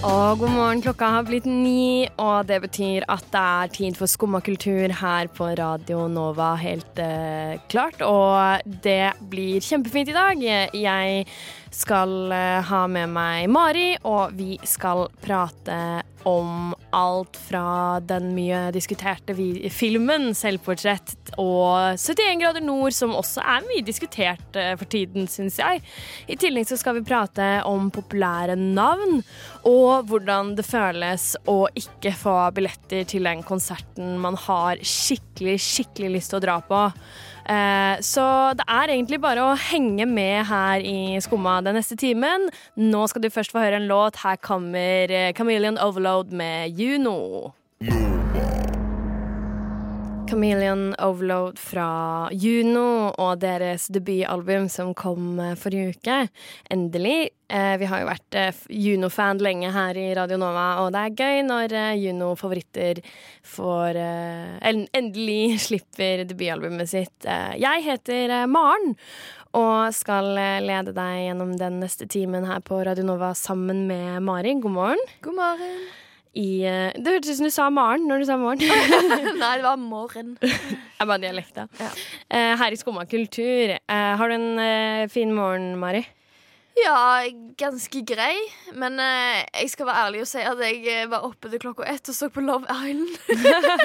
Og god morgen, klokka har blitt ni, og det betyr at det er tid for skumma kultur her på Radio Nova, helt eh, klart. Og det blir kjempefint i dag. Jeg skal eh, ha med meg Mari, og vi skal prate om alt fra den mye diskuterte vi filmen 'Selvportrett' og 71 grader nord, som også er mye diskutert eh, for tiden, syns jeg. I tillegg så skal vi prate om populære navn, og hvordan det føles å ikke få billetter til den konserten man har skikkelig, skikkelig lyst til å dra på. Eh, Så det er egentlig bare å henge med her i Skumma den neste timen. Nå skal du først få høre en låt. Her kommer eh, Chameleon Overload med Juno. Chameleon Overload fra Juno og deres debutalbum som kom eh, forrige uke. Endelig. Eh, Vi har jo vært eh, Juno-fan lenge her i Radio Nova, og det er gøy når Juno-favoritter får Endelig slipper debutalbumet sitt. Jeg heter Maren. Og skal lede deg gjennom den neste timen her på Radio Nova sammen med Mari. God morgen. God morgen. I, eh, det hørtes ut som du sa Maren når du sa morgen. Nei, det var morgen. Er bare dialekta. Ja. Eh, her i Skumma kultur, eh, har du en fin morgen, Mari? Ja, ganske grei. Men eh, jeg skal være ærlig og si at jeg eh, var oppe til klokka ett og så på Love Island.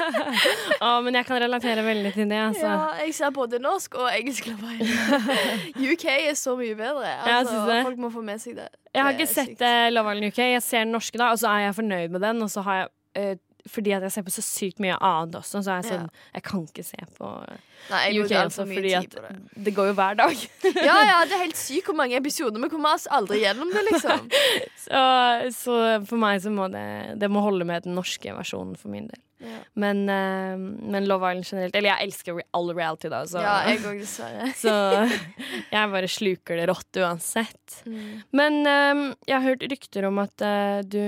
Å, men jeg kan relatere veldig til det, altså. Ja, jeg ser både norsk og engelsk Love Island. UK er så mye bedre. Altså, folk må få med seg det. Jeg har ikke sett sykt. eh, Love Island UK. Jeg ser den norske, da, og så er jeg fornøyd med den. Og så har jeg eh, fordi at jeg ser på så sykt mye annet også, så er jeg sånn Jeg kan ikke se på Nei, UK, altfor fordi at det. det går jo hver dag. Ja, ja, det er helt sykt hvor mange episoder. Vi kommer oss aldri gjennom det, liksom. Så, så for meg så må det Det må holde med den norske versjonen for min del. Ja, Men, uh, men Love Island generelt Eller jeg elsker all reality, da. Så, ja jeg òg, dessverre. så jeg bare sluker det rått uansett. Mm. Men eh, jeg har hørt rykter om at uh, du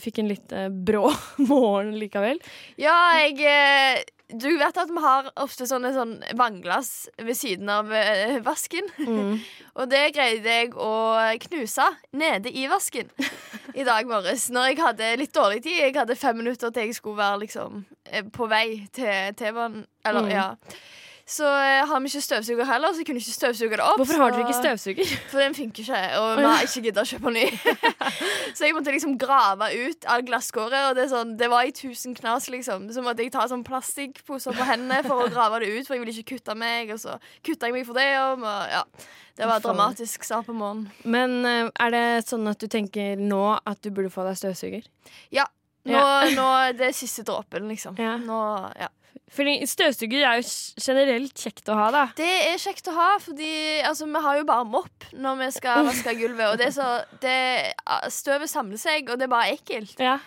fikk en litt uh, brå morgen likevel. Ja, jeg Du vet at vi har ofte sånne sånn vannglass ved siden av eh, vasken. Mm. Og det greide jeg å knuse nede i vasken i dag morges. Når jeg hadde litt dårlig tid. Jeg hadde fem minutter til jeg skulle være liksom eh, på vei til T-banen. Eller, Mm. ja. Så eh, har vi ikke støvsuger heller, så jeg kunne ikke støvsuge det opp. Hvorfor har dere ikke støvsuger? For den funker ikke, og vi har ikke gidda å kjøpe ny. så jeg måtte liksom grave ut all glasskåret, og det, sånn, det var i tusen knas, liksom. Så måtte jeg ta sånn plastikkposer på hendene for å grave det ut, for jeg ville ikke kutte meg, og så kutta jeg meg for det og ja. Det var dramatisk start på morgenen. Men eh, er det sånn at du tenker nå at du burde få deg støvsuger? Nå, nå det er siste dråpen, liksom. Ja. Nå, ja. Fordi støvsuger er jo generelt kjekt å ha, da. Det er kjekt å ha, fordi altså, vi har jo bare mopp når vi skal vaske gulvet. Og det er så, det, støvet samler seg, og det er bare ekkelt. Ja,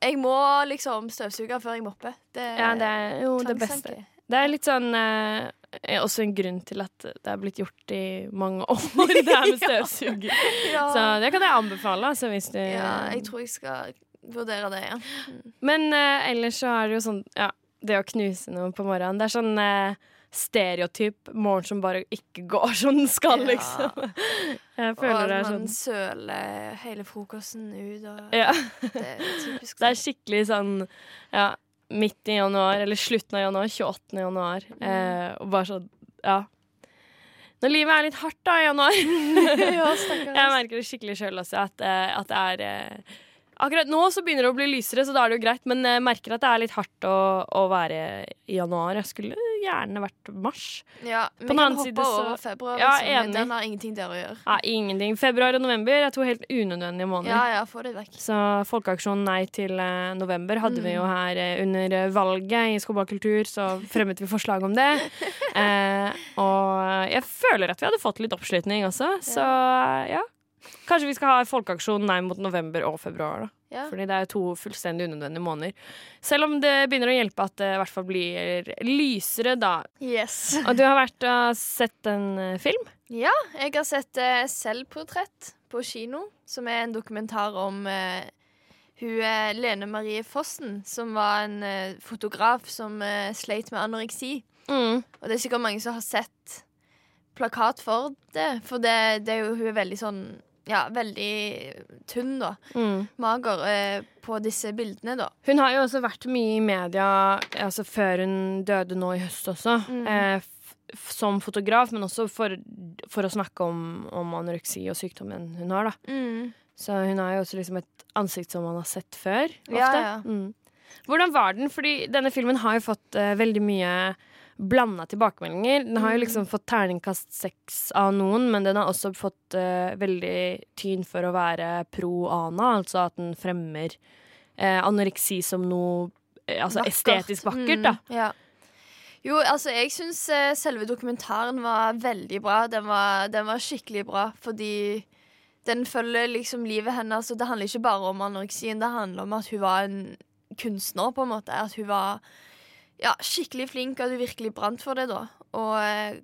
Jeg må liksom støvsuge før jeg mopper. Det, ja det er jo det beste. Det er litt sånn eh, også en grunn til at det er blitt gjort i mange år, det her med støvsuger. Ja. Så det kan jeg anbefale, altså, hvis du ja, jeg tror jeg skal vurdere det, ja. Men eh, ellers så er det jo sånn Ja, det å knuse noe på morgenen, det er sånn eh, stereotyp morgen som bare ikke går som den skal, Ja. liksom. Jeg Og føler at det er man sånn søler hele frokosten ut, og ja. det er typisk. Det er skikkelig sånn Ja, midt i januar, eller slutten av januar, 28. januar, Mm. eh, og bare sånn Ja. Når livet er litt hardt da i januar. ja. Jeg merker det skikkelig sjøl også, at, eh, at det er eh, Akkurat nå så begynner det å bli lysere, så da er det jo greit, men jeg merker at det er litt hardt å, å være i januar. Jeg skulle gjerne vært mars. Ja, vi På den annen side så- over februar, Ja, liksom, enig. den har ingenting der å gjøre. Ja, ingenting. Februar og november er to helt unødvendige måneder. Ja, ja, få det vekk. Så Folkeaksjonen Nei til uh, november hadde vi Mm. jo her uh, under valget i Skobakultur, så fremmet vi forslag om det. uh, og jeg føler at vi hadde fått litt oppslutning også, så ja. Kanskje vi skal ha folkeaksjon Nei mot november og februar, da. Ja. Fordi det er to fullstendig unødvendige måneder. Selv om det begynner å hjelpe at det i hvert fall blir lysere, da. Yes. Og du har vært og sett en eh, film? Ja, jeg har sett uh, Selvportrett på kino, som er en dokumentar om uh, hun Lene Marie Fossen, som var en uh, fotograf som sleit med anoreksi. Mm. Og det er sikkert mange som har sett plakat for det, for det, det er jo hun er veldig sånn ja, veldig tynn, da. Mm. Mager eh, på disse bildene, da. Hun har jo også vært mye i media altså før hun døde nå i høst også. Mm. Eh, som fotograf, men også for, for å snakke om, om anoreksi og sykdommen hun har. da. Så hun har jo også liksom et ansikt som man har sett før. Ofte. Ja, ja. Mm. Hvordan var den? Fordi denne filmen har jo fått eh, veldig mye blanda tilbakemeldinger. Den har jo Mm. liksom fått terningkast seks av noen, men den har også fått uh, veldig tyn for å være pro ana, altså at den fremmer uh, anoreksi som noe eh, altså Vakkert. estetisk vakkert, da. Mm, ja. Jo, altså, jeg syns selve dokumentaren var veldig bra. Den var, den var skikkelig bra, fordi den følger liksom livet hennes. Og det handler ikke bare om anoreksien, det handler om at hun var en kunstner, på en måte. At hun var ja, skikkelig flink, at du virkelig brant for det, da. Og eh,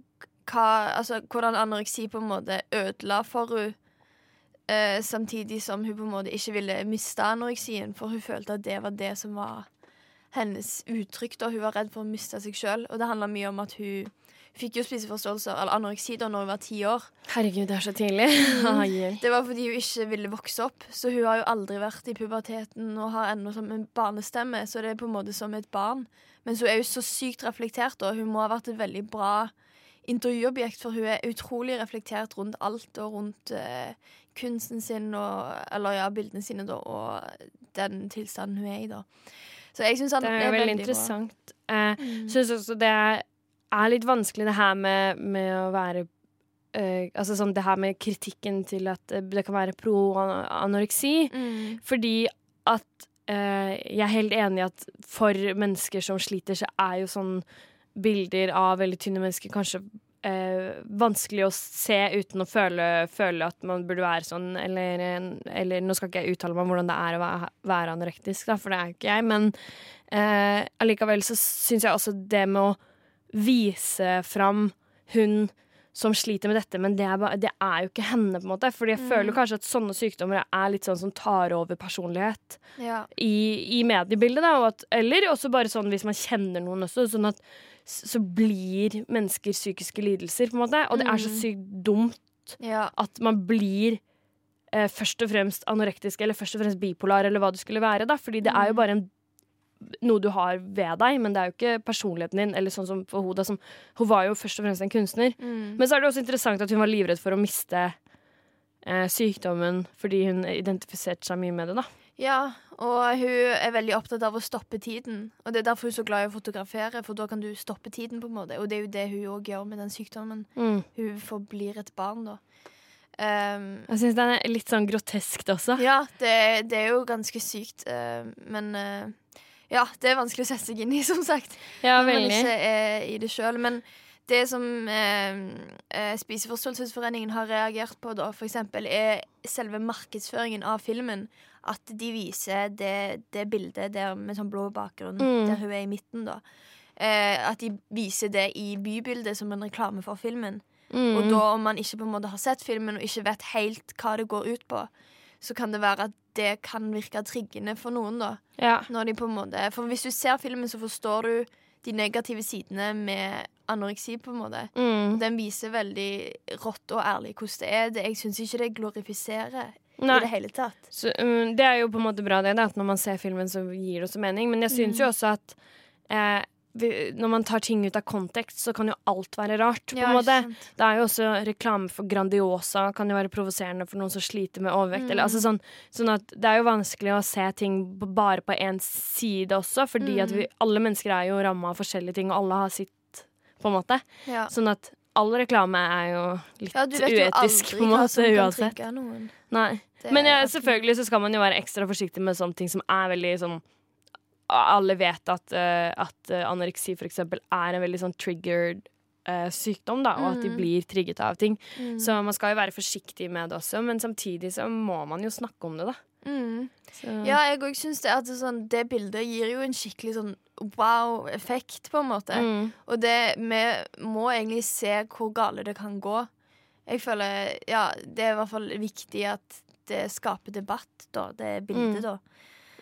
hva, altså, hvordan anoreksi på en måte ødela for hun eh, samtidig som hun på en måte ikke ville miste anoreksien, for hun følte at det var det som var hennes uttrykk. da Hun var redd for å miste seg sjøl, og det handla mye om at hun fikk jo spiseforståelser eller anoreksi, da hun var ti år. Herregud, det er så tidlig. Det var fordi hun ikke ville vokse opp, så hun har jo aldri vært i puberteten og har ennå som en barnestemme, så det er på en måte som et barn. Men så er hun så sykt reflektert, og hun må ha vært et veldig bra intervjuobjekt, for hun er utrolig reflektert rundt alt og rundt uh, kunsten sin, og, eller ja, bildene sine, da, og den tilstanden hun er i, da. Så jeg syns han Det er er, veldig veldig interessant. Jeg bra. Mm. Syns også det er litt vanskelig det her med, med å være uh, Altså sånn det her med kritikken til at eh, det kan være pro-anoreksi. Mm. Fordi at uh, jeg er helt enig i at for mennesker som sliter, så er jo sånn bilder av veldig tynne mennesker kanskje eh, vanskelig å se uten å føle, føle at man burde være sånn, eller, eller Nå skal ikke jeg uttale meg om hvordan det er å være, være anorektisk, da, for det er ikke jeg, men eh, allikevel så syns jeg også det med å vise fram hun som sliter med dette, men det er, bare, det er jo ikke henne, på en måte. Fordi jeg føler kanskje at sånne sykdommer er litt sånn som tar over personlighet Ja. i, i mediebildet. Da, og at, eller også bare sånn hvis man kjenner noen også, sånn at så blir mennesker psykiske lidelser, på en måte. Og det er så Mm. sykt dumt ja. at man blir eh, først og fremst anorektisk eller først og fremst bipolar, eller hva det skulle være. da Fordi det er jo Mm. bare en, noe du har ved deg, men det er jo ikke personligheten din. Eller sånn som for Hoda, som Hun var jo først og fremst en kunstner. Mm. Men så er det også interessant at hun var livredd for å miste eh, sykdommen fordi hun identifiserte seg mye med det, da. Ja, og hun er veldig opptatt av å stoppe tiden. Og det er derfor hun er så glad i å fotografere, for da kan du stoppe tiden, på en måte. Og det er jo det hun òg gjør med den sykdommen. Mm. Hun forblir et barn, da. Um, Jeg syns den er litt sånn groteskt også. ja, det, det er jo ganske sykt, Uh, men uh, Ja, det er vanskelig å sette seg inn i, som sagt. Ja, veldig. når man ikke er i det sjøl. Men det som eh, Spiseforståelsesforeningen har reagert på, da, for eksempel, er selve markedsføringen av filmen. At de viser det, det bildet der med sånn blå bakgrunn, Mm. der hun er i midten, da. Eh, at de viser det i bybildet som en reklame for filmen. Mm. Og da, om man ikke på en måte har sett filmen og ikke vet helt hva det går ut på, så kan det være at det kan virke triggende for noen, da. ja. Når de på en måte For hvis du ser filmen, så forstår du de negative sidene med anoreksi, på en måte. Mm. Den viser veldig rått og ærlig hvordan det er. Jeg syns ikke det glorifiserer Nei. i det hele tatt. Så, um, det er jo på en måte bra, det, da, at når man ser filmen, så gir det også mening. Men jeg syns Mm. jo også at eh, når man tar ting ut av kontekst, så kan jo alt være rart. på en måte. Det er jo også reklame for Grandiosa, kan jo være provoserende for noen som sliter med overvekt. Mm. Eller, altså sånn, sånn at Det er jo vanskelig å se ting bare på én side også, fordi Mm. at vi, alle mennesker er jo ramma av forskjellige ting, og alle har sitt, på en måte. Ja. Sånn at all reklame er jo litt ja, du vet jo uetisk, på en måte, uansett. Nei. Det Men ja, selvfølgelig så skal man jo være ekstra forsiktig med sånne ting som er veldig sånn Alle vet at, uh, at eh, anoreksi for eksempel er en veldig sånn triggered uh, sykdom, da, og at de Mm. blir trigget av ting. Mm. Så man skal jo være forsiktig med det også, men samtidig så må man jo snakke om det, da. Mm. Så, Ja, jeg òg syns det at det, sånn, det bildet gir jo en skikkelig sånn wow-effekt, på en måte. mm, Og det, vi må egentlig se hvor gale det kan gå. Jeg føler, ja, Det er i hvert fall viktig at det skaper debatt, da, det bildet, Mm. da.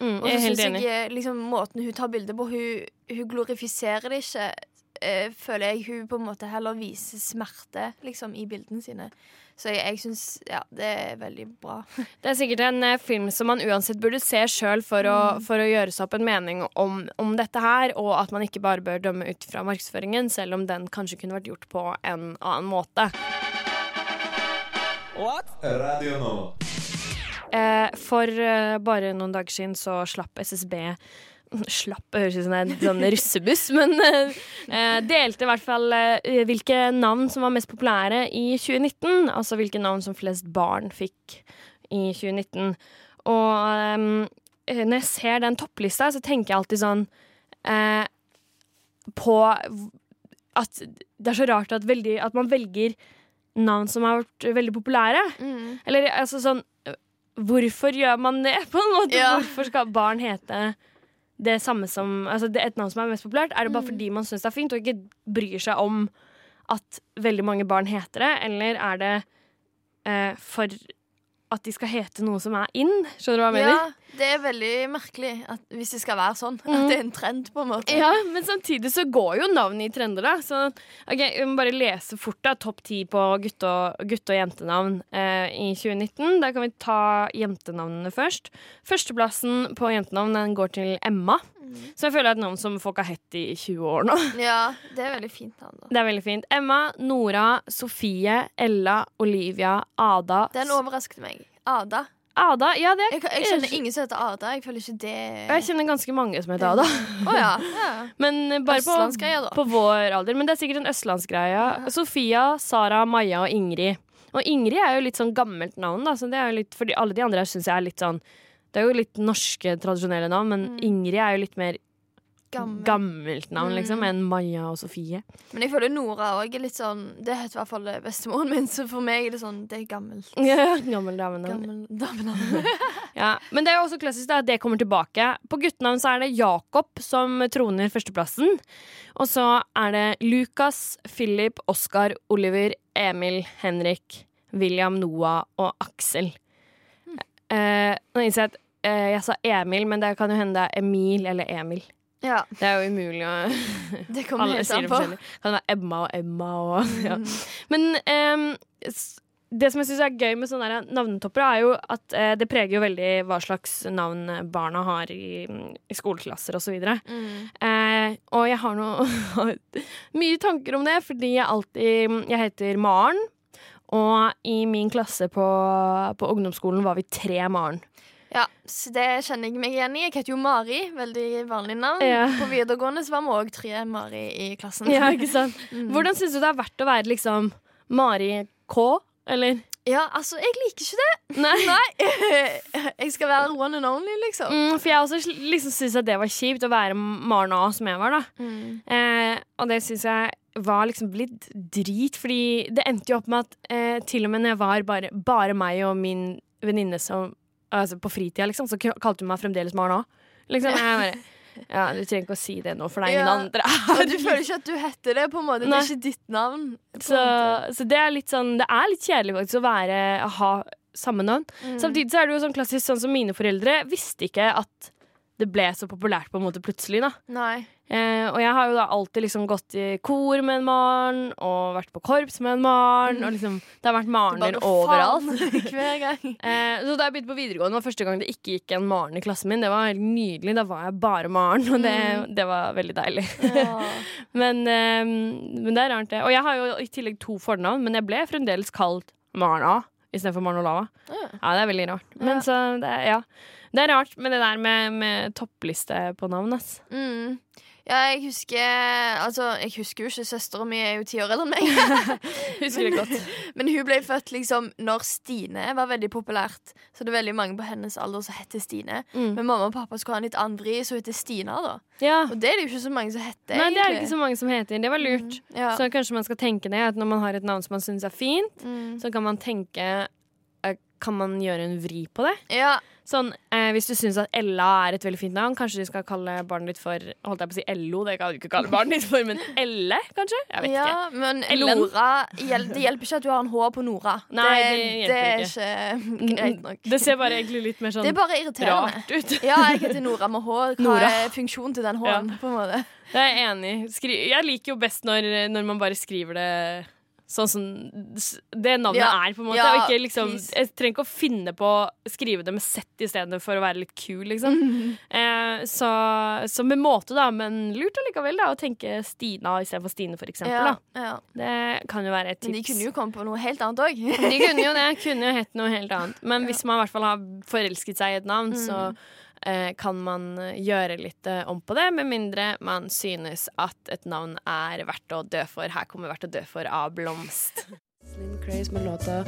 Mm, Og så syns jeg liksom, måten hun tar bildet på Hun, hun glorifiserer det ikke. eh, føler jeg hun på en måte heller viser smerte liksom, i bildene sine. Så jeg, jeg syns ja, det er veldig bra. Det er sikkert en eh, film som man uansett burde se sjøl for, å- for å gjøre seg opp en mening om, om dette her, og at man ikke bare bør dømme ut fra markedsføringen, selv om den kanskje kunne vært gjort på en annen måte. Radio Nova. Eh, for eh, bare noen dager siden så slapp SSB Slapp høres ut som en sånn russebuss, men eh, eh, delte i hvert fall eh, hvilke navn som var mest populære i 2019. Altså hvilke navn som flest barn fikk i 2019. Og eh, når jeg ser den topplista, så tenker jeg alltid sånn eh, på at det er så rart at, veldig, at man velger navn som har vært veldig populære. Mm. Eller altså sånn Hvorfor gjør man det, på en måte? Ja. Hvorfor skal barn hete det samme som Altså det, et navn som er mest populært? Er det bare fordi man syns det er fint, og ikke bryr seg om at veldig mange barn heter det? Eller er det eh, for at de skal hete noe som er in? Skjønner du hva jeg mener? Ja, det er veldig merkelig at, hvis det skal være sånn. Mm. At det er en trend, på en måte. Ja, men samtidig så går jo navnet i trender, da. Så ok, vi må bare lese fort da, topp ti på gutte- og, gutt og jentenavn eh, i 2019. Da kan vi ta jentenavnene først. Førsteplassen på jentenavn den går til Emma. Så jeg føler det er et navn som folk har hett i 20 år nå. Ja, det er veldig fint navn. da. Det er veldig fint. Emma, Nora, Sofie, Ella, Olivia, Ada Den overrasket meg. Ada. Ada, ja det Jeg, jeg kjenner ingen som heter Ada. Jeg føler ikke det Jeg kjenner ganske mange som heter Ada. Oh, ja. ja. Men bare på, på vår alder. Men det er sikkert en østlandsgreie. Sofia, Sara, Maja og Ingrid. Og Ingrid er jo litt sånn gammelt navn, da. Så det er jo litt, fordi alle de andre syns jeg er litt sånn Det er jo litt norske, tradisjonelle navn, men Ingrid er jo litt mer Gammel. gammelt navn, liksom, enn Maja og Sofie. Men jeg føler Nora òg er litt sånn Det heter i hvert fall bestemoren min, så for meg er det sånn Det er gammelt. Ja, gammel damenavn. Gammel. Ja. Men det er jo også klassisk da, at det kommer tilbake. På guttenavn så er det Jakob som troner førsteplassen. Og så er det Lukas, Philip, Oskar, Oliver, Emil, Henrik, William, Noah og Aksel. Eh, nå innser jeg at eh, jeg sa Emil, men det kan jo hende det er Emil eller Emil. Ja, Det er jo umulig å det kommer helt an det på. forskjellig. Kan være Emma og Emma og ja. Men um, det som jeg syns er gøy med sånne navnetopper, er jo at eh, det preger jo veldig hva slags navn barna har i, i skoleklasser osv. Mm. Eh, og jeg har noe mye tanker om det, fordi jeg alltid Jeg heter Maren. Og i min klasse på, på ungdomsskolen var vi tre Maren. Ja, så det kjenner jeg meg igjen i. Jeg heter jo Mari, veldig vanlig navn. Ja. På videregående så var vi òg tre Mari i klassen. Ja, ikke sant? Hvordan syns du det er verdt å være liksom Mari K, eller? Ja, altså, jeg liker ikke det. Nei. jeg skal være one and only, liksom. Mm, for jeg også liksom syns at det var kjipt å være Maren A som jeg var, da. Mm. Eh, og det syns jeg var liksom litt drit, fordi det endte jo opp med at eh, til og med når jeg var bare, bare meg og min venninne som Altså på fritida, liksom, så kalte hun meg fremdeles Maren A. Liksom, jeg bare Ja, du trenger ikke å si det nå, for det er ingen Ja. andre Og du føler ikke at du heter det, på en måte. Det er ikke ditt navn. Så, så det er litt sånn Det er litt kjedelig faktisk å være ha samme navn. Mm. Samtidig så er det jo sånn klassisk sånn som mine foreldre visste ikke at det ble så populært på en måte plutselig, da. Nei. Eh, og jeg har jo da alltid liksom gått i kor med en Maren, og vært på korps med en Maren, og liksom Det har vært Marener overalt. Hver gang. Eh, så da jeg begynte på videregående, var første gang det ikke gikk en Maren i klassen min. Det var helt nydelig. Da var jeg bare Maren, og det, det var veldig deilig. Ja. men, eh, men det er rart, det. Og jeg har jo i tillegg to fornavn, men jeg ble fremdeles kalt Maren A istedenfor Maren Olava. Ja. Ja, det er veldig rart. Men Ja. så det, er- ja. Det er rart med det der med, med toppliste på navn, ass. Mm. Ja, jeg husker Altså, jeg husker jo ikke. Søstera mi er jo ti år eldre enn meg. Husker det godt. Men hun ble født liksom når Stine var veldig populært. Så det er veldig mange på hennes alder som heter Stine. Mm. Men mamma og pappa skulle ha en litt annen vri, så hun heter Stina. da Ja. Og det er det jo ikke så mange som heter. Nei, det er det ikke så mange som heter. Det var lurt. Ja. Så kanskje man skal tenke det, at når man har et navn som man syns er fint, Mm. så kan man tenke kan man gjøre en vri på det. Ja, Sånn, eh, Hvis du syns at Ella er et veldig fint navn, kanskje du skal kalle barnet ditt for Holdt jeg på å si Ello, det kan du ikke kalle barnet ditt for, men Elle, kanskje? Jeg vet ikke. ja men Ellen. Nora Det hjelper ikke at du har en H på Nora. Nei, det det, det er ikke. ikke greit nok. Det ser bare egentlig litt mer sånn Det er bare irriterende. rart ut. Ja, jeg heter Nora med H. Hva Nora. er funksjonen til den H-en? på en måte? Det er jeg enig i. Jeg liker jo best når, når man bare skriver det sånn som det navnet Ja. er, på en måte. Ja, ikke liksom, jeg trenger ikke å finne på å skrive det med Z i stedet for å være litt kul, liksom. Mm. Eh, så, så med måte, da, men lurt allikevel da, å tenke Stina istedenfor Stine, for eksempel. Ja. Det kan jo være et tips. Men de kunne jo kommet på noe helt annet òg. De kunne jo det. Kunne jo hett noe helt annet. Men hvis man i hvert fall har forelsket seg i et navn, så eh, kan man eh, gjøre litt eh, om på det, med mindre man synes at et navn er verdt å dø for. Her kommer verdt å dø for av Blomst. Slim Craze med låta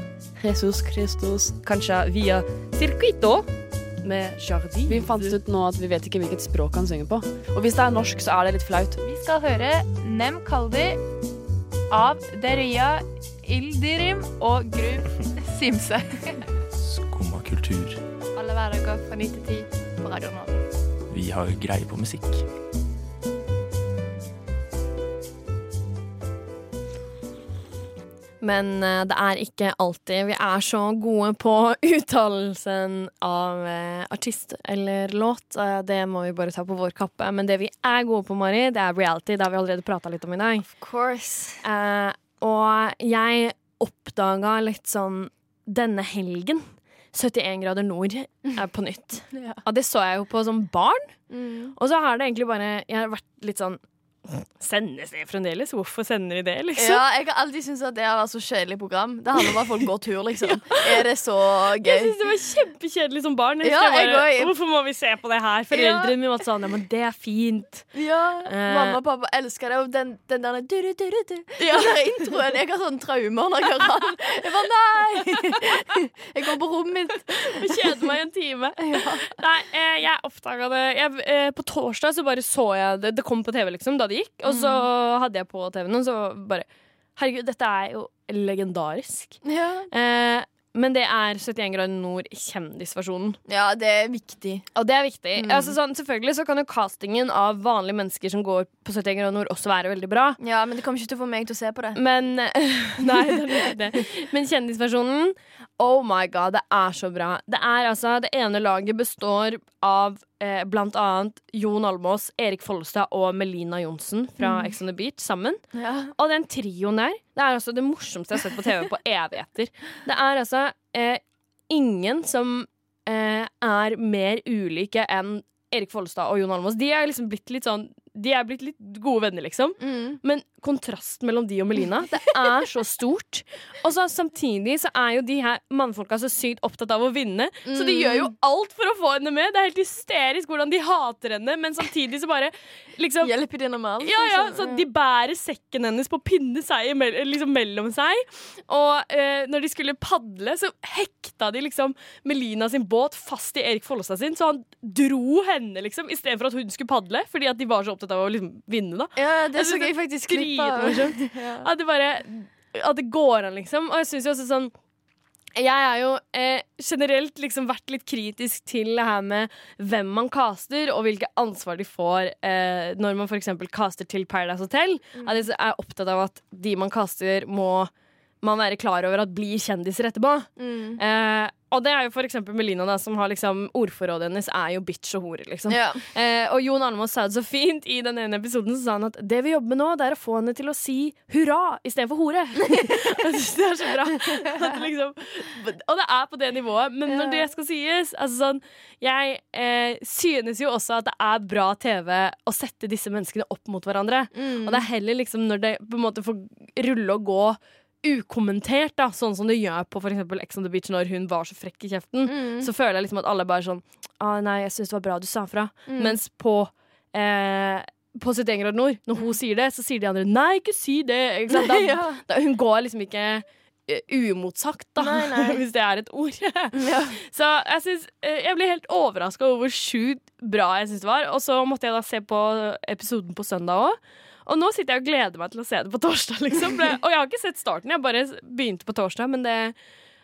Jesus Christus, kanskje via Circuito med Jardin. Vi fant ut nå at vi vet ikke hvilket språk han synger på. Og hvis det er norsk, så er det litt flaut. Vi skal høre Nem Kaldi av Deria Ildirim og Gru Simse. Skumma kultur. Alle hverdager fra 9 til 10 på Radio Nova. Vi har greie på musikk. Men eh, det er ikke alltid vi er så gode på uttalelsen av eh, artist eller låt. Eh, det må vi bare ta på vår kappe. Men det vi er gode på, Mari, det er reality. Det har vi allerede prata litt om i dag. Of course. Eh, og jeg oppdaga litt sånn denne helgen 71 grader nord er på nytt. Ja. Og det så jeg jo på som barn. Mm. Og så har det egentlig bare Jeg har vært litt sånn Sendes det fremdeles? Hvorfor sender de det, liksom? Ja, jeg har alltid syntes at det har vært så kjedelig program. Det handler om at folk går tur, liksom. Er det så gøy? Jeg syns det var kjempekjedelig som barn. Jeg Ja, jeg jeg bare, går- Hvorfor må vi se på det her? Foreldrene mine var sånn Ja, men det er fint. Ja, Eh. Mamma og pappa elsker det. Og den, den der du, du, du, du, du. Den der introen. Jeg har sånne traumer når jeg hører den. Jeg bare nei! Jeg går på rommet mitt. Og kjeder meg i en time. Nei, eh, jeg oppdaga det jeg, eh, På torsdag så bare så jeg det. Det kom på TV, liksom, da det gikk. Og så hadde jeg på TV-en, og så bare Herregud, dette er jo legendarisk. Ja. Eh, men det er 71 grader nord kjendisversjonen. ja, det er viktig. Og det er viktig. Mm. Altså, sånn, selvfølgelig så kan jo castingen av vanlige mennesker som går på 71 grader nord, også være veldig bra. Ja, Men det kommer ikke til å få meg til å se på det. Men Nei, det er ikke det. Men kjendisversjonen, oh my god, det er så bra. Det er altså, det ene laget består av eh, blant annet Jon Almås, Erik Follestad og Melina Johnsen fra Ex on the Beach sammen. Ja. Og den trioen der, det er altså det morsomste jeg har sett på TV på evigheter. Det er altså eh, ingen som eh, er mer ulike enn Erik Follestad og Jon Almaas. De er liksom blitt litt sånn De er blitt litt gode venner, liksom. Mm. Men kontrasten mellom de og Melina, det er så stort. Og så samtidig så er jo de her mannfolka så sykt opptatt av å vinne, så de gjør jo alt for å få henne med. Det er helt hysterisk hvordan de hater henne, men samtidig så bare liksom Hjelper dine med alt? ja, ja, liksom. så De bærer sekken hennes på pinne seg, liksom mellom seg. Og eh, når de skulle padle, så hekta de liksom Melina sin båt fast i Erik Follestad sin, så han dro henne liksom istedenfor at hun skulle padle, fordi at de var så opptatt av å liksom vinne. da Ja, det så jeg faktisk av. Dritmorsomt. Ja. At det bare At det går an, liksom. Og jeg syns jo også sånn jeg har jo eh, generelt liksom vært litt kritisk til det her med hvem man caster, og hvilke ansvar de får eh, når man f.eks. caster til Paradise Hotel. At jeg er opptatt av at de man caster, må man være klar over at blir kjendiser etterpå. Mm. Eh, og det er jo for eksempel Melina, da, som har liksom Ordforrådet hennes er jo bitch og hore, liksom. Ja. Eh, og Jon Almaas sa det så fint i den ene episoden. Så sa han at det vi jobber med nå, det er å få henne til å si hurra istedenfor hore. Jeg det er så bra. At liksom, og det er på det nivået. Men når det skal sies altså sånn, Jeg eh, synes jo også at det er bra TV å sette disse menneskene opp mot hverandre. Mm. Og det er heller liksom når det på en måte får rulle og gå ukommentert, da, sånn som det gjør på for Ex on the Beach når hun var så frekk i kjeften, Mm. så føler jeg liksom at alle bare sånn ah, Nei, jeg syns det var bra du sa fra. Mm. Mens på eh, på 71 grader nord, når hun sier det, så sier de andre 'nei, ikke si det'. Ikke? Da, Ja. da, hun går liksom ikke eh, uimotsagt, da, Nei, nei. hvis det er et ord. Ja. Så jeg, synes, eh, jeg ble helt overraska over hvor sjukt bra jeg syns det var. Og så måtte jeg da se på episoden på søndag òg. Og nå sitter jeg og gleder meg til å se det på torsdag. liksom. Og jeg har ikke sett starten, jeg bare begynte på torsdag. Men det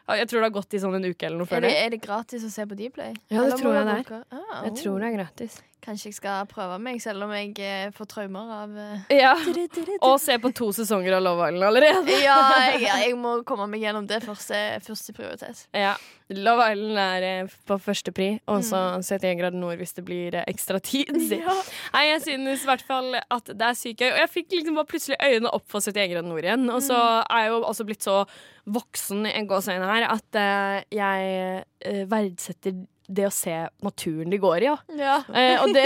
Jeg tror det har gått i sånn en uke eller noe før det, det. er det gratis å se på Dplay? Ja, det Eller tror jeg det er. Ah, oh. Jeg tror det er gratis. Kanskje jeg skal prøve meg, selv om jeg eh, får traumer av eh, Ja. Og se på to sesonger av Love Island allerede. Ja, jeg, jeg må komme meg gjennom det første, første prioritet. Ja. Love Island er eh, på førstepri, og så Mm. 71 grader nord hvis det blir ekstra tid. Ja. Nei, jeg synes i hvert fall at det er sykt gøy. Og jeg fikk liksom bare plutselig øynene opp for 71 grader nord igjen. Og så Mm. er jeg jo også blitt så voksen i en gåseøyne her at jeg verdsetter det å se naturen de går i, ja. Ja. Eh, og, det,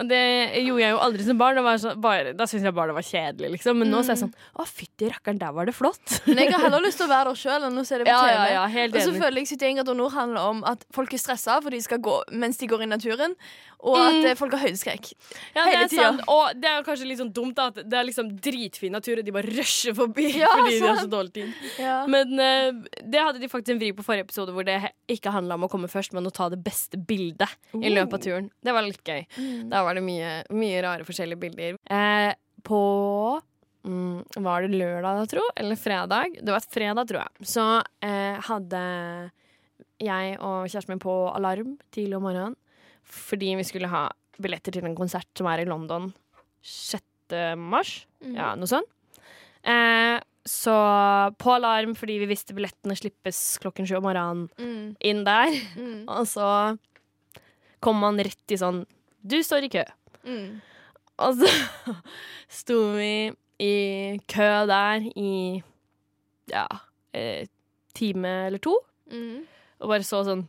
og det gjorde jeg jo aldri som barn. Så, bare, da syntes jeg bare det var kjedelig, liksom. Men nå så er jeg sånn Å, fytti rakkeren, der var det flott. Men jeg har heller lyst til å være der sjøl enn å se det på TV. ja, ja, og så føler jeg 71 grader nord handler om at folk er stressa for de skal gå mens de går i naturen, og at Mm. eh, folk har høydeskrekk. Ja, hele tida. Og det er kanskje litt sånn dumt da, at det er liksom dritfin natur, og de bare rusher forbi Ja, fordi de har så dårlig tid. Ja. Men uh, det hadde de faktisk en vri på forrige episode, hvor det ikke handla om å komme først, men å ta det beste bildet i løpet av turen. Det var litt gøy. Da var det mye, mye rare forskjellige bilder. Eh, på mm, Var det lørdag, da, tro? Eller fredag? Det var et fredag, tror jeg. Så eh, hadde jeg og kjæresten min på alarm tidlig om morgenen fordi vi skulle ha billetter til en konsert som er i London 6. mars. Ja, noe sånt. Eh, så på alarm fordi vi visste billettene slippes klokken sju om morgenen, Mm. inn der. Mm. Og så kom man rett i sånn Du står i kø. Mm. Og så sto vi i kø der i ja, eh, time eller to, Mm. og bare så sånn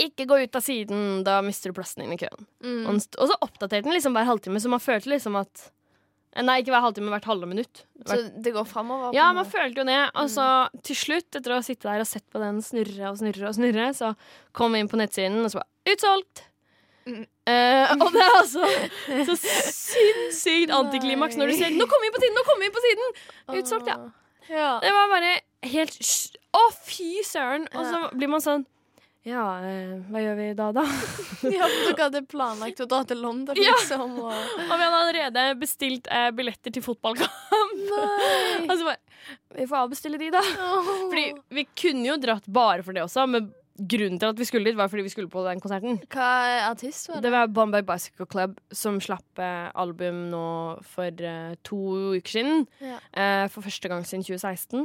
Ikke gå ut av siden, da mister du plassen din i køen. Mm. Og, så oppdaterte den liksom hver halvtime, så man følte liksom at Nei, ikke hver halvtime, hvert halve minutt. Så det går framover? Ja, man følte jo det. Og så til slutt, etter å ha sittet der og sett på den snurre og snurre, og snurre, så kom vi inn på nettsiden, og så bare Utsolgt! Mm. Uh, og det er altså så sinnssykt antiklimaks når du ser Nå kommer vi på siden! Nå kommer vi på siden! Utsolgt, ja. ja. Det var bare helt Å, Å, fy søren! Og så blir man sånn Ja, eh, hva gjør vi da, da? Ja, for dere hadde planlagt å dra til London, Ja. liksom. Og... Og vi hadde allerede bestilt eh, billetter til fotballkamp. Nei. altså bare Vi får avbestille de, da. Fordi vi kunne jo dratt bare for det også, men grunnen til at vi skulle dit, var fordi vi skulle på den konserten. Hva artist var det? Det var Bombay Bicycle Club som slapp eh, album nå for eh, to uker siden. Ja. Eh, for første gang siden 2016.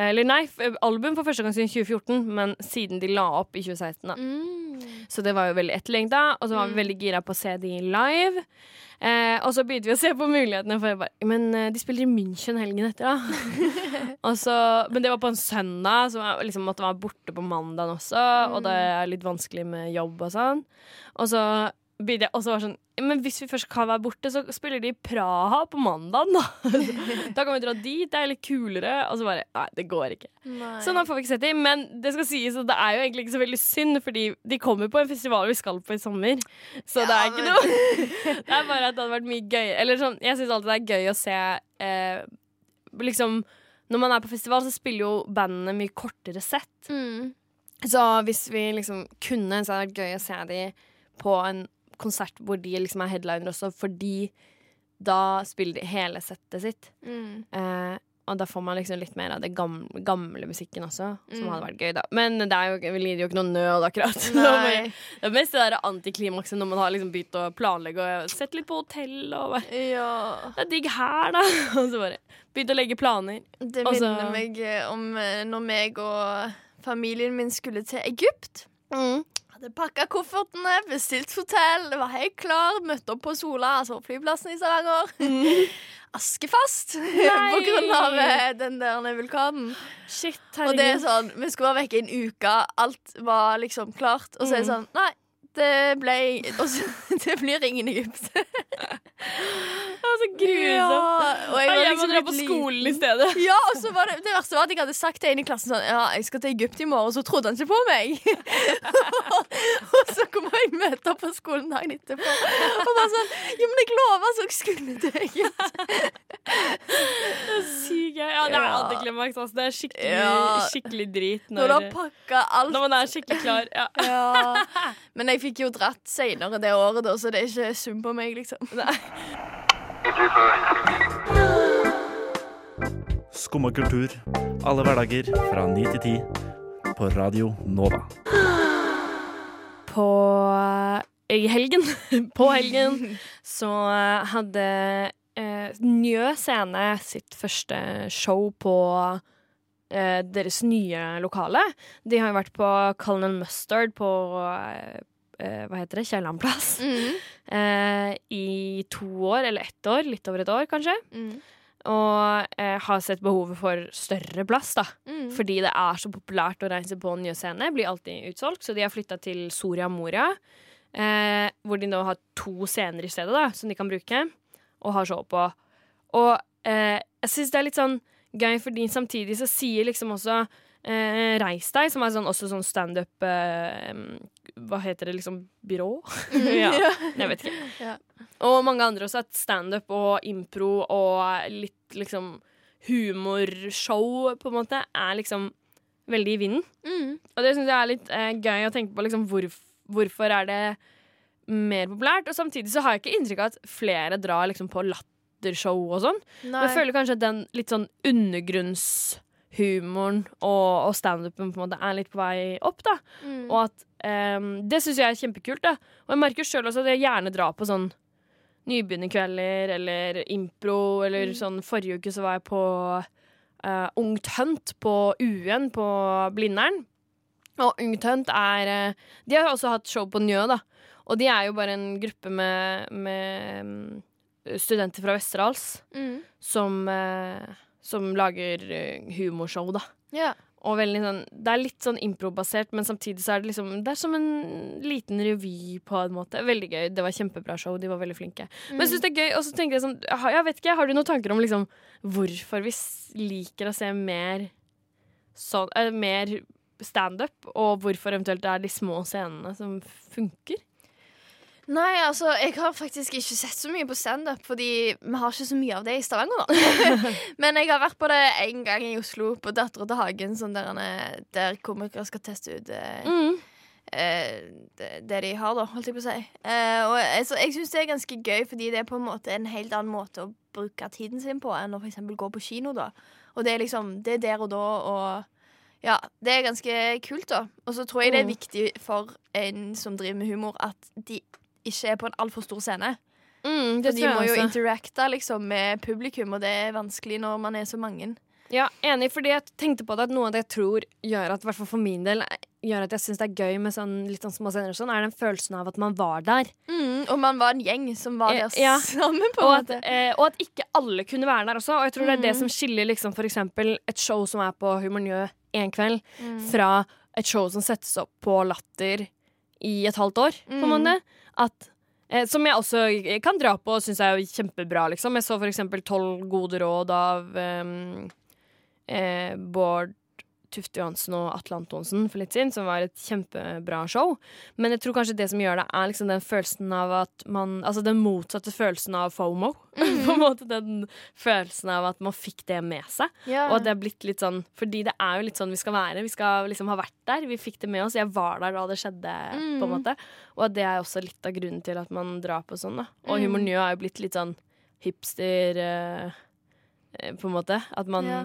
Eller nei, album for første gang siden 2014, men siden de la opp i 2016. da Mm. Så det var jo veldig etterlengta, og så var vi veldig gira på å se de live. Eh, og så begynte vi å se på mulighetene, for jeg bare Men eh, de spiller i München helgen etter, da. så, men det var på en søndag, så jeg liksom måtte være borte på mandagen også. Og det er litt vanskelig med jobb og sånn. Og så var det sånn Men hvis vi først kan være borte, så spiller de i Praha på mandagen, da. da kan vi dra dit, det er litt kulere. Og så bare Nei, det går ikke. Nei. Så nå får vi ikke sett dem, men det skal sies at det er jo egentlig ikke så veldig synd, fordi de kommer på en festival vi skal på i sommer. Så det er ikke noe Det er bare at det hadde vært mye gøy. Eller sånn, jeg syns alltid det er gøy å se eh, Liksom Når man er på festival, så spiller jo bandene mye kortere sett. Mm. Så hvis vi liksom kunne, så hadde det vært gøy å se dem på en konsert hvor de liksom er headliner også, fordi da spiller de hele settet sitt. Mm. Eh, og da får man liksom litt mer av det gamle, gamle musikken også, som Mm. hadde vært gøy, da. Men det er jo, vi lider jo ikke noe nød, akkurat. Det er mest det der antiklimakset når man har liksom begynt å planlegge og sett litt på hotell og bare Ja. Det er digg her, da. Og så bare begynt å legge planer. Det minner meg eh, om eh, når meg og familien min skulle til Egypt. Hadde pakka koffertene, bestilt hotell, det var helt klar. Møtte opp på Sola, altså flyplassen i Stavanger. Askefast på grunn av eh, den der vulkanen. Shit, Og det er sånn, Vi skulle være vekke en uke, alt var liksom klart. Og så er det sånn Nei, det ble og så, Det blir ingen Egypt. Det så grusomt. og Jeg, jeg må liksom dra litt på skolen i stedet. Ja, og så var det, det verste var at jeg hadde sagt til en i klassen sånn Ja, jeg skal til Egypt i morgen, og så trodde han ikke på meg. og så kom jeg møte opp på skolen dagen etterpå og bare sånn Jo, men jeg lover så jeg skulle til Egypt. Sykt gøy. Ja, det er Ja. antiklimaks. Altså. Det er skikkelig, Ja. skikkelig drit Når du har pakka alt. når man er skikkelig klar. Ja. Ja. Men jeg fikk jo dratt seinere det året, da, så det er ikke sum på meg, liksom. Skumma kultur. Alle hverdager fra ni til ti. På Radio Nova. På i helgen, på helgen, så hadde eh, Njø Scene sitt første show på eh, deres nye lokale. De har jo vært på Cullen Mustard på eh, eh, hva heter det, Kiellandplass. Mm. Eh, I to år, eller ett år. Litt over et år, kanskje. Mm. Og eh, har sett behovet for større plass, da. Mm. Fordi det er så populært å reise på nye scener. Blir alltid utsolgt, så de har flytta til Soria Moria. Eh, hvor de nå har to scener i stedet, da, som de kan bruke. Og har show på. Og eh, jeg syns det er litt sånn gøy, fordi samtidig så sier liksom også eh, Reis deg, som er sånn, også sånn standup eh, Hva heter det, liksom? Byrå? ja, jeg vet ikke. Ja. Og mange andre også, at standup og impro og litt liksom humorshow, på en måte, er liksom veldig i vinden. Mm. Og det syns jeg er litt eh, gøy å tenke på. Liksom, hvorf hvorfor er det mer populært? Og samtidig så har jeg ikke inntrykk av at flere drar liksom, på lattershow og sånn. Men jeg føler kanskje at den litt sånn undergrunnshumoren og, og standupen er litt på vei opp, da. Mm. Og at um, Det syns jeg er kjempekult. da Og jeg merker sjøl også at jeg gjerne drar på sånn nybegynnerkvelder eller impro, eller sånn Forrige uke så var jeg på uh, Ungt Hunt på UN på Blindern. Og Ungt Hunt er eh, De har også hatt show på Njø, da. Og de er jo bare en gruppe med, med mm, studenter fra Westerdals Mm. som, eh, som lager eh, humorshow, da. Ja. Og sånn, det er litt sånn improbasert, men samtidig så er det liksom Det er som en liten revy, på en måte. Veldig gøy. Det var kjempebra show. De var veldig flinke. Men jeg synes det er gøy, og så tenker jeg sånn Jeg vet ikke, Har du noen tanker om liksom hvorfor vi liker å se mer sånn eh, Mer standup, og hvorfor eventuelt det er de små scenene som funker? Nei, altså, jeg har faktisk ikke sett så mye på standup, fordi vi har ikke så mye av det i Stavanger, da. Men jeg har vært på det én gang i Oslo, på Dattera til Hagen, sånn der, er- der komikere skal teste ut eh, Mm. eh, det, det de har, da, holdt jeg på å si. Eh, og altså, jeg syns det er ganske gøy, fordi det er på en måte en helt annen måte å bruke tiden sin på enn å eksempel gå på kino, da. Og det er liksom Det er der og da, og ja, det er ganske kult, da. Og så tror jeg det er Mm. viktig for en som driver med humor, at de ikke er på en altfor stor scene. Mm, de må jo interacte liksom, med publikum, og det er vanskelig når man er så mange. Ja, enig, fordi jeg tenkte på det at noe av det jeg tror gjør at, for min del, gjør at jeg syns det er gøy med sånn litt sånn små scener og sånn, er den følelsen av at man var der. Mm, og man var en gjeng som var Eh, der ja. sammen, på Og at, eh, og at ikke alle kunne være der også. Og jeg tror det er det Mm. som skiller liksom, for eksempel et show som er på Humor én en kveld, Mm. fra et show som settes opp på Latter i et halvt år, på en Mm. måte. At, eh, som jeg også kan dra på og syns er kjempebra, liksom. Jeg så for eksempel Tolv gode råd av ehm, eh, Bård Tufte Johansen og Atle Antonsen for litt siden, som var et kjempebra show. Men jeg tror kanskje det som gjør det, er liksom den følelsen av at man Altså den motsatte følelsen av FOMO. på en måte Den følelsen av at man fikk det med seg. Yeah. Og at det er blitt litt sånn Fordi det er jo litt sånn vi skal være. Vi skal liksom ha vært der. Vi fikk det med oss. Jeg var der da det skjedde, på en Mm. måte. Og at det er også litt av grunnen til at man drar på sånn, da. Og Mm. Humor Njø er jo blitt litt sånn hipster, eh, eh, på en måte. At man Ja.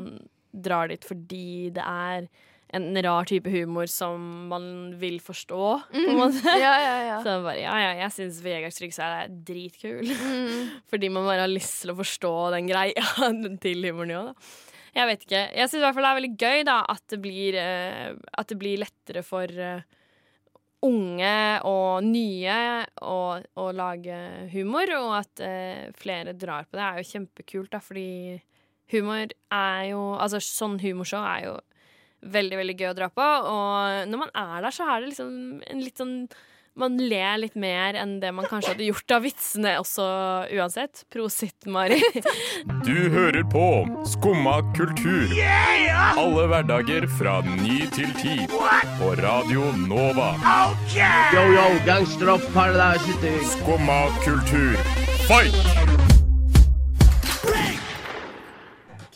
Drar dit fordi det er en rar type humor som man vil forstå, på en måte. Mm. Ja, ja, ja. Så bare, ja, ja, jeg syns Vegard Tryggsvær er dritkul. Mm. Fordi man bare har lyst til å forstå den greia til humoren òg, da. Jeg vet ikke. Jeg syns i hvert fall det er veldig gøy da, at det blir, uh, at det blir lettere for uh, unge og nye å, å lage humor, og at uh, flere drar på det, er jo kjempekult, da, fordi humor er jo Altså sånn humorshow er jo veldig, veldig gøy å dra på, og når man er der, så er det liksom en litt sånn man ler litt mer enn det man kanskje hadde gjort av vitsene også uansett. Prosit, Mari. Du hører på Skumma kultur. Alle hverdager fra ny til ti. På Radio Nova. Yo, yo, gangsteropp, Skumma kultur, fight!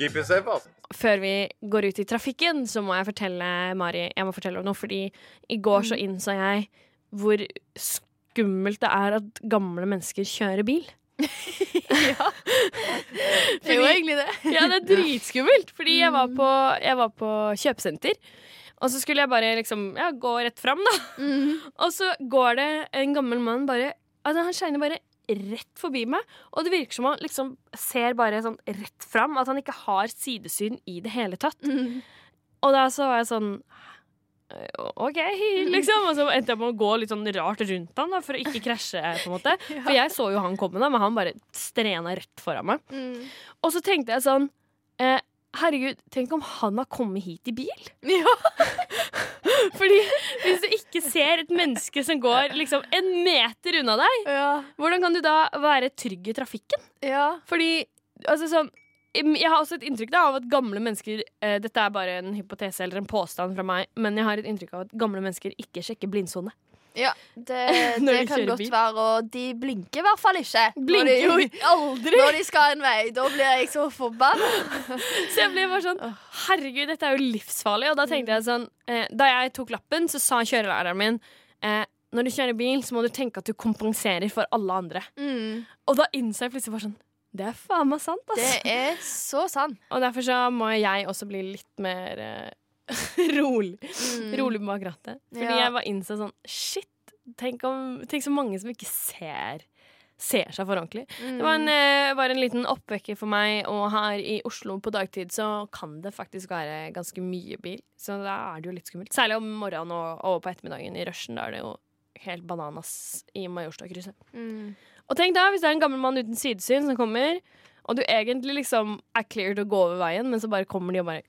Keep it safe, ass. Før vi går ut i trafikken, så må jeg fortelle Mari Jeg må fortelle om noe, fordi i går så innså jeg hvor skummelt det er at gamle mennesker kjører bil. Ja Det er jo egentlig det. ja, det er dritskummelt. Fordi jeg var på, jeg var på kjøpesenter. Og så skulle jeg bare liksom ja, gå rett fram, da. Og så går det en gammel mann bare altså, Han shiner bare rett forbi meg. Og det virker som han liksom ser bare sånn rett fram. At han ikke har sidesyn i det hele tatt. Og da så var jeg sånn OK, liksom. Og så endte jeg med å gå litt sånn rart rundt han da, for å ikke krasje. på en måte For jeg så jo han komme, da, men han bare strena rett foran meg. Mm. Og så tenkte jeg sånn eh, Herregud, tenk om han har kommet hit i bil? Ja. Fordi hvis du ikke ser et menneske som går liksom en meter unna deg, hvordan kan du da være trygg i trafikken? Ja. Fordi altså sånn jeg har også et inntrykk da, av at gamle mennesker eh, Dette er bare en hypotese eller en påstand fra meg, men jeg har et inntrykk av at gamle mennesker ikke sjekker blindsone. Ja, det, det de kan godt bil. være. Og de blinker i hvert fall ikke. Blinker jo når de, aldri. Når de skal en vei. Da blir jeg så forbanna. Så jeg ble bare sånn Herregud, dette er jo livsfarlig. Og da tenkte jeg sånn eh, Da jeg tok lappen, så sa kjørelæreren min eh, når du kjører bil, så må du tenke at du kompenserer for alle andre. Mm. Og da innså jeg plutselig bare sånn Det er faen meg sant, altså. Det er så sant. Og derfor så må jeg også bli litt mer eh, rolig. Mm. Rolig bak rattet. Fordi Ja. jeg bare innså sånn Shit, tenk, om, tenk så mange som ikke ser Ser seg for ordentlig. Mm. Det var en, eh, var en liten oppvekker for meg, og her i Oslo på dagtid så kan det faktisk være ganske mye bil. Så da er det jo litt skummelt. Særlig om morgenen og, og på ettermiddagen i rushen. Da er det jo helt bananas i Majorstadkrysset. Mm. Og tenk da, hvis det er en gammel mann uten sidesyn som kommer, og du egentlig liksom er clear til å gå over veien, men så bare kommer de og bare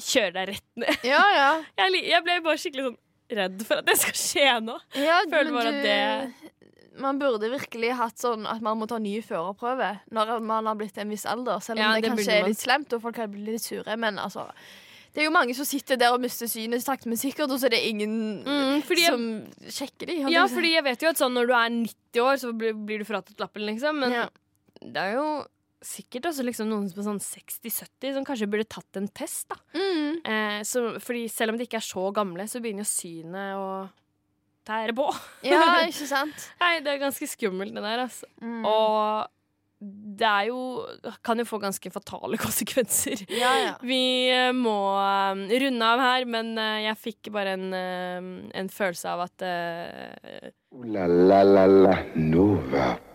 kjører deg rett ned. Ja, ja. Jeg, jeg ble bare skikkelig sånn redd for at det skal skje nå. Ja, Føler men bare at det Man burde virkelig hatt sånn at man må ta ny førerprøve når man har blitt en viss alder. Selv om Ja, det, det kanskje er litt slemt, og folk kan bli litt sure. Men altså det er jo mange som sitter der og mister synet sakte, men sikkert, og så er det ingen Mm, jeg- som sjekker dem. Ja, fordi jeg vet jo at sånn når du er 90 år, så blir, blir du fratatt lappen, liksom. Men Ja. det er jo sikkert også liksom noen som er sånn 60-70 som kanskje burde tatt en test, da. Mm. Eh, så, fordi selv om de ikke er så gamle, så begynner jo synet å tære på. Ja, ikke sant? Nei, det er ganske skummelt, det der, altså. Mm. Og det er jo Kan jo få ganske fatale konsekvenser. Ja, ja. Vi eh, må eh, runde av her, men eh, jeg fikk bare en, en følelse av at uh, uh la la la la Nova.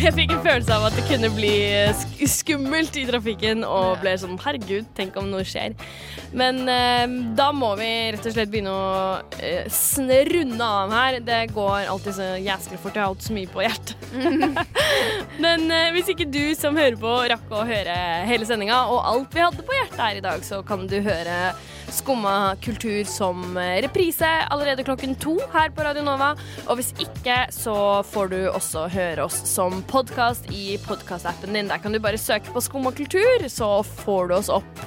Jeg fikk en følelse av at det kunne bli sk skummelt i trafikken, og ble sånn herregud, tenk om noe skjer. Men eh, da må vi rett og slett begynne å eh, runde av her. Det går alltid så jæsklig fort. Jeg har hatt så mye på hjertet. Men eh, hvis ikke du som hører på rakk å høre hele sendinga og alt vi hadde på hjertet her i dag, så kan du høre Skumma kultur som eh, reprise allerede klokken to her på Radio Nova. Og hvis ikke, så får du også høre oss som podkast i podkastappen din. Der kan du bare søke på Skumma kultur, så får du oss opp.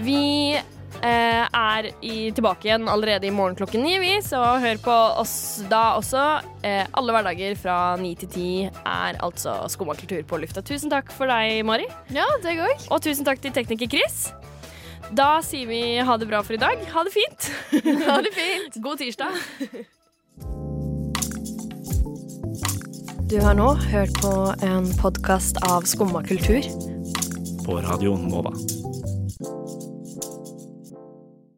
Vi eh, er i, tilbake igjen allerede i morgen klokken ni, vi, så hør på oss da også. Eh, alle hverdager fra ni til ti er altså Skumma kultur på lufta. Tusen takk for deg, Mari. Ja, deg òg. Og tusen takk til tekniker Chris. Da sier vi ha det bra for i dag. Ha det fint. Ha det fint. God tirsdag. Du har nå hørt på en podkast av Skumma kultur. På Radio Nova.